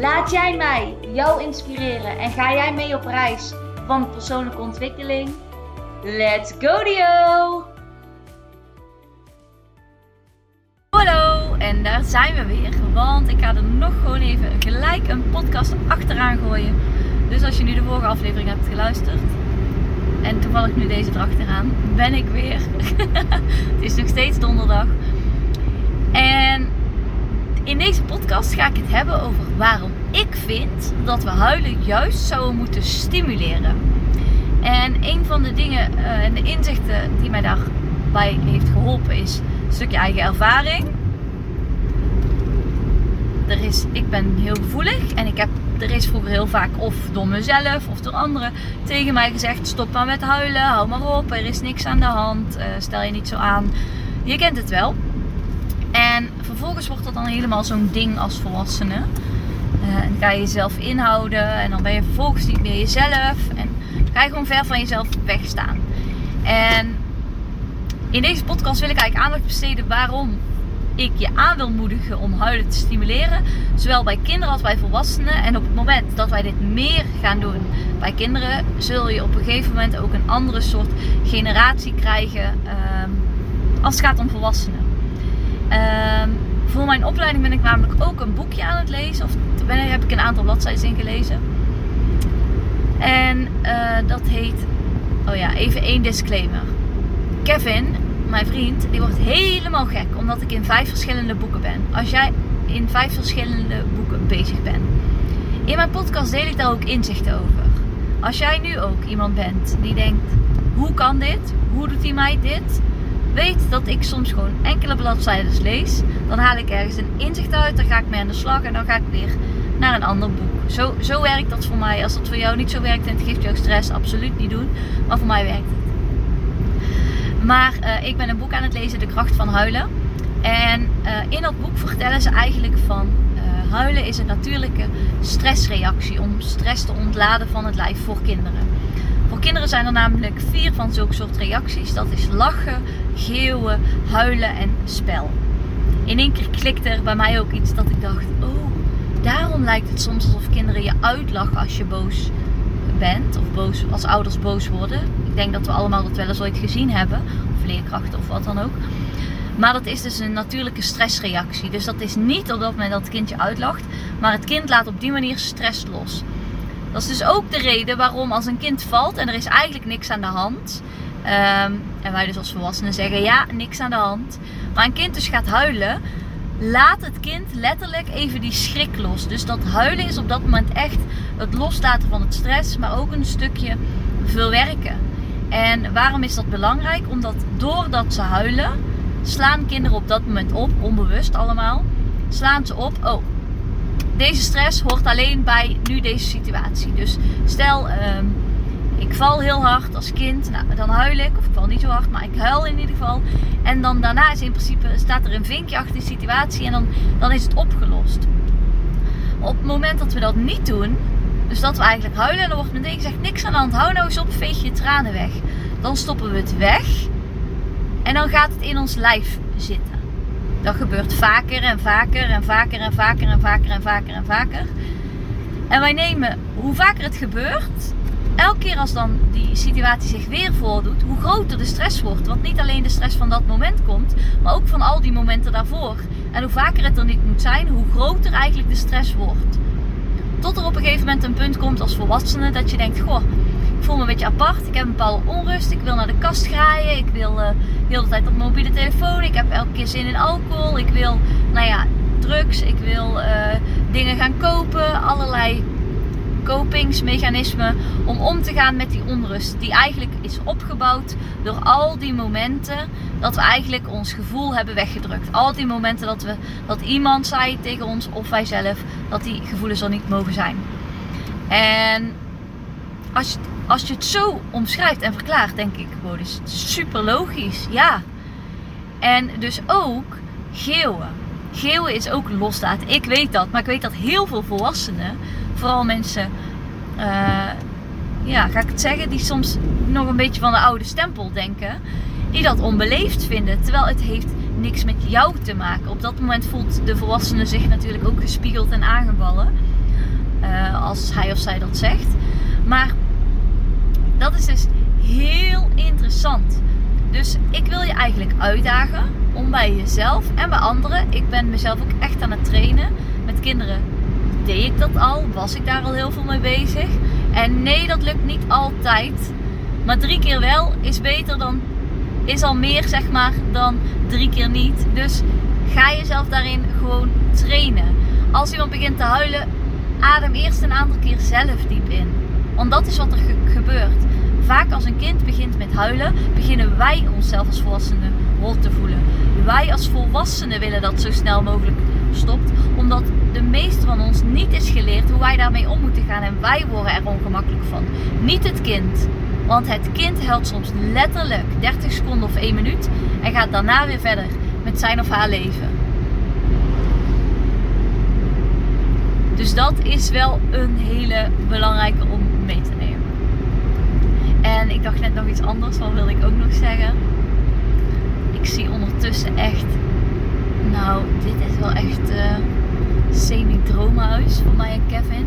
Laat jij mij jou inspireren en ga jij mee op reis van persoonlijke ontwikkeling? Let's go Dio! Hallo, en daar zijn we weer. Want ik ga er nog gewoon even gelijk een podcast achteraan gooien. Dus als je nu de vorige aflevering hebt geluisterd en toevallig nu deze erachteraan, ben ik weer. het is nog steeds donderdag. En in deze podcast ga ik het hebben over waarom ik vind dat we huilen juist zouden moeten stimuleren. En een van de dingen eh, en de inzichten die mij daarbij heeft geholpen is een stukje eigen ervaring. Er is, ik ben heel gevoelig en ik heb, er is vroeger heel vaak of door mezelf of door anderen tegen mij gezegd: stop maar met huilen, hou maar op, er is niks aan de hand, uh, stel je niet zo aan. Je kent het wel. En vervolgens wordt dat dan helemaal zo'n ding als volwassene. Uh, en ga je jezelf inhouden en dan ben je vervolgens niet meer jezelf. En ga je gewoon ver van jezelf wegstaan. En in deze podcast wil ik eigenlijk aandacht besteden waarom ik je aan wil moedigen om huilen te stimuleren. Zowel bij kinderen als bij volwassenen. En op het moment dat wij dit meer gaan doen bij kinderen, zul je op een gegeven moment ook een andere soort generatie krijgen uh, als het gaat om volwassenen. Um, voor mijn opleiding ben ik namelijk ook een boekje aan het lezen. Of ben, heb ik een aantal bladzijden in gelezen. En uh, dat heet. Oh ja, even één disclaimer. Kevin, mijn vriend, die wordt helemaal gek omdat ik in vijf verschillende boeken ben. Als jij in vijf verschillende boeken bezig bent. In mijn podcast deel ik daar ook inzichten over. Als jij nu ook iemand bent die denkt: hoe kan dit? Hoe doet hij mij dit? Weet dat ik soms gewoon enkele bladzijden lees. Dan haal ik ergens een inzicht uit, dan ga ik mee aan de slag en dan ga ik weer naar een ander boek. Zo, zo werkt dat voor mij. Als dat voor jou niet zo werkt en het geeft jou stress, absoluut niet doen. Maar voor mij werkt het. Maar uh, ik ben een boek aan het lezen, De Kracht van Huilen. En uh, in dat boek vertellen ze eigenlijk van uh, huilen is een natuurlijke stressreactie om stress te ontladen van het lijf voor kinderen. Voor kinderen zijn er namelijk vier van zulke soort reacties. Dat is lachen, geeuwen, huilen en spel. In één keer klikte er bij mij ook iets dat ik dacht: oh, daarom lijkt het soms alsof kinderen je uitlachen als je boos bent. Of boos, als ouders boos worden. Ik denk dat we allemaal dat wel eens ooit gezien hebben. Of leerkrachten of wat dan ook. Maar dat is dus een natuurlijke stressreactie. Dus dat is niet op dat moment dat kindje uitlacht. Maar het kind laat op die manier stress los. Dat is dus ook de reden waarom als een kind valt en er is eigenlijk niks aan de hand. Um, en wij dus als volwassenen zeggen ja, niks aan de hand. Maar een kind dus gaat huilen. Laat het kind letterlijk even die schrik los. Dus dat huilen is op dat moment echt het loslaten van het stress, maar ook een stukje verwerken. En waarom is dat belangrijk? Omdat doordat ze huilen, slaan kinderen op dat moment op, onbewust allemaal. Slaan ze op, oh, deze stress hoort alleen bij nu deze situatie. Dus stel, um, ik val heel hard als kind, nou, dan huil ik. Of ik val niet zo hard, maar ik huil in ieder geval. En dan daarna is in principe, staat er een vinkje achter die situatie en dan, dan is het opgelost. op het moment dat we dat niet doen, dus dat we eigenlijk huilen en dan wordt meteen gezegd niks aan de hand, hou nou eens op, veeg je tranen weg. Dan stoppen we het weg en dan gaat het in ons lijf zitten. Dat gebeurt vaker en vaker en vaker en vaker en vaker en vaker en vaker. En wij nemen, hoe vaker het gebeurt, elke keer als dan die situatie zich weer voordoet, hoe groter de stress wordt. Want niet alleen de stress van dat moment komt, maar ook van al die momenten daarvoor. En hoe vaker het er niet moet zijn, hoe groter eigenlijk de stress wordt. Tot er op een gegeven moment een punt komt als volwassene dat je denkt: Goh, ik voel me een beetje apart. Ik heb een bepaalde onrust. Ik wil naar de kast graaien. Ik wil uh, de hele tijd op mobiele telefoon. Ik heb elke keer zin in alcohol. Ik wil, nou ja, drugs. Ik wil uh, dingen gaan kopen. Allerlei kopingsmechanismen om om te gaan met die onrust die eigenlijk is opgebouwd door al die momenten dat we eigenlijk ons gevoel hebben weggedrukt. Al die momenten dat, we, dat iemand zei tegen ons of wij zelf dat die gevoelens er niet mogen zijn. En als je, als je het zo omschrijft en verklaart, denk ik, wow, is super logisch. Ja. En dus ook geeuwen. Geeuwen is ook losstaat. Ik weet dat, maar ik weet dat heel veel volwassenen, vooral mensen, uh, ja, ga ik het zeggen, die soms nog een beetje van de oude stempel denken, die dat onbeleefd vinden. Terwijl het heeft niks met jou te maken. Op dat moment voelt de volwassene zich natuurlijk ook gespiegeld en aangevallen. Uh, als hij of zij dat zegt. Maar dat is dus heel interessant. Dus ik wil je eigenlijk uitdagen om bij jezelf en bij anderen. Ik ben mezelf ook echt aan het trainen. Met kinderen deed ik dat al, was ik daar al heel veel mee bezig. En nee, dat lukt niet altijd. Maar drie keer wel is beter dan, is al meer zeg maar dan drie keer niet. Dus ga jezelf daarin gewoon trainen. Als iemand begint te huilen, adem eerst een aantal keer zelf diep in. Want dat is wat er gebeurt. Vaak als een kind begint met huilen, beginnen wij onszelf als volwassenen rot te voelen. Wij als volwassenen willen dat zo snel mogelijk stopt, omdat de meeste van ons niet is geleerd hoe wij daarmee om moeten gaan en wij worden er ongemakkelijk van. Niet het kind. Want het kind helpt soms letterlijk 30 seconden of 1 minuut en gaat daarna weer verder met zijn of haar leven. Dus dat is wel een hele belangrijke om mee te nemen. En ik dacht net nog iets anders, wat wilde ik ook nog zeggen. Ik zie ondertussen echt, nou, dit is wel echt uh, semi-droomhuis voor mij en Kevin.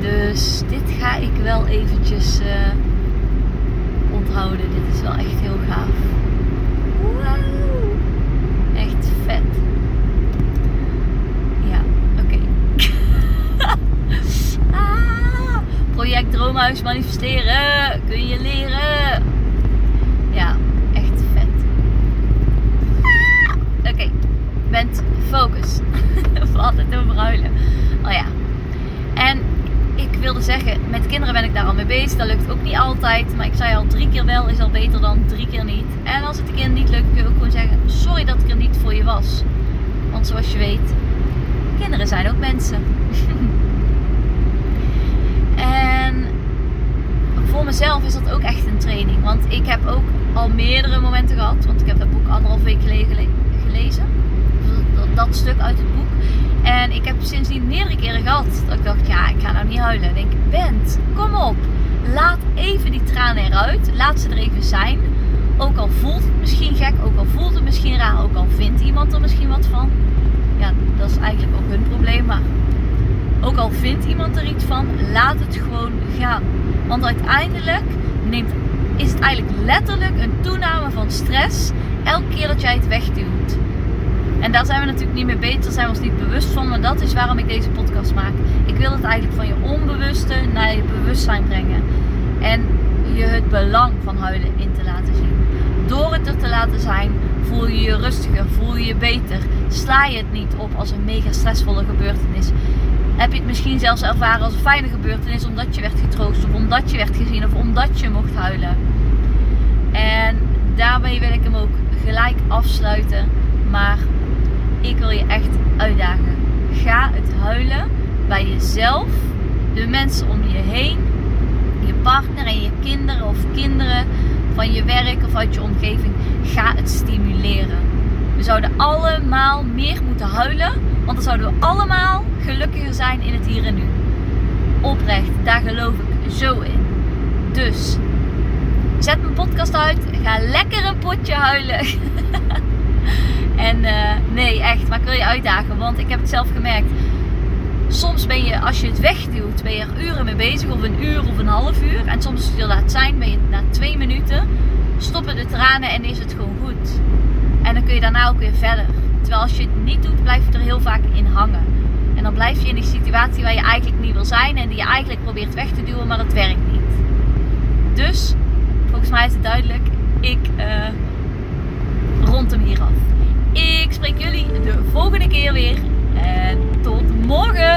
Dus dit ga ik wel eventjes uh, onthouden. Dit is wel echt heel gaaf. Wauw! Echt vet. Ja, oké. ah, project Droomhuis manifesteren. Kun je leren. Ja, echt vet. Ah, oké, okay. bent focus. Het over huilen. Oh ja. En ik wilde zeggen, met kinderen ben ik daar al mee bezig. Dat lukt ook niet altijd. Maar ik zei al, drie keer wel is al beter dan drie keer niet. En als het een keer niet lukt, kun je ook gewoon zeggen: Sorry dat ik er niet voor je was. Want zoals je weet, kinderen zijn ook mensen. en voor mezelf is dat ook echt een training. Want ik heb ook al meerdere momenten gehad. Want ik heb dat boek anderhalf week geleden gelezen. Dat, dat stuk uit het boek. En ik heb sindsdien meerdere keren gehad dat ik dacht, ja, ik ga nou niet huilen. Ik denk, Bent, kom op. Laat even die tranen eruit. Laat ze er even zijn. Ook al voelt het misschien gek, ook al voelt het misschien raar, ook al vindt iemand er misschien wat van. Ja, dat is eigenlijk ook hun probleem. Maar ook al vindt iemand er iets van, laat het gewoon gaan. Want uiteindelijk neemt, is het eigenlijk letterlijk een toename van stress elke keer dat jij het wegduwt. En daar zijn we natuurlijk niet mee bezig, daar zijn we ons niet bewust van. Maar dat is waarom ik deze podcast maak. Ik wil het eigenlijk van je onbewuste naar je bewustzijn brengen. En je het belang van huilen in te laten zien. Door het er te laten zijn, voel je je rustiger, voel je je beter. Sla je het niet op als een mega stressvolle gebeurtenis. Heb je het misschien zelfs ervaren als een fijne gebeurtenis omdat je werd getroost of omdat je werd gezien of omdat je mocht huilen. En daarmee wil ik hem ook gelijk afsluiten. Maar ik wil je echt uitdagen. Ga het huilen bij jezelf, de mensen om je heen, je partner en je kinderen of kinderen van je werk of uit je omgeving. Ga het stimuleren. We zouden allemaal meer moeten huilen, want dan zouden we allemaal gelukkiger zijn in het hier en nu. Oprecht, daar geloof ik zo in. Dus zet mijn podcast uit, ga lekker een potje huilen. En uh, nee, echt, maar ik wil je uitdagen, want ik heb het zelf gemerkt. Soms ben je, als je het wegduwt, ben je er uren mee bezig, of een uur of een half uur. En soms als je er laat zijn, ben je na twee minuten, stoppen de tranen en is het gewoon goed. En dan kun je daarna ook weer verder. Terwijl als je het niet doet, blijf je er heel vaak in hangen. En dan blijf je in die situatie waar je eigenlijk niet wil zijn en die je eigenlijk probeert weg te duwen, maar dat werkt niet. Dus, volgens mij is het duidelijk, ik uh, rond hem hier af. Ik spreek jullie de volgende keer weer. En tot morgen!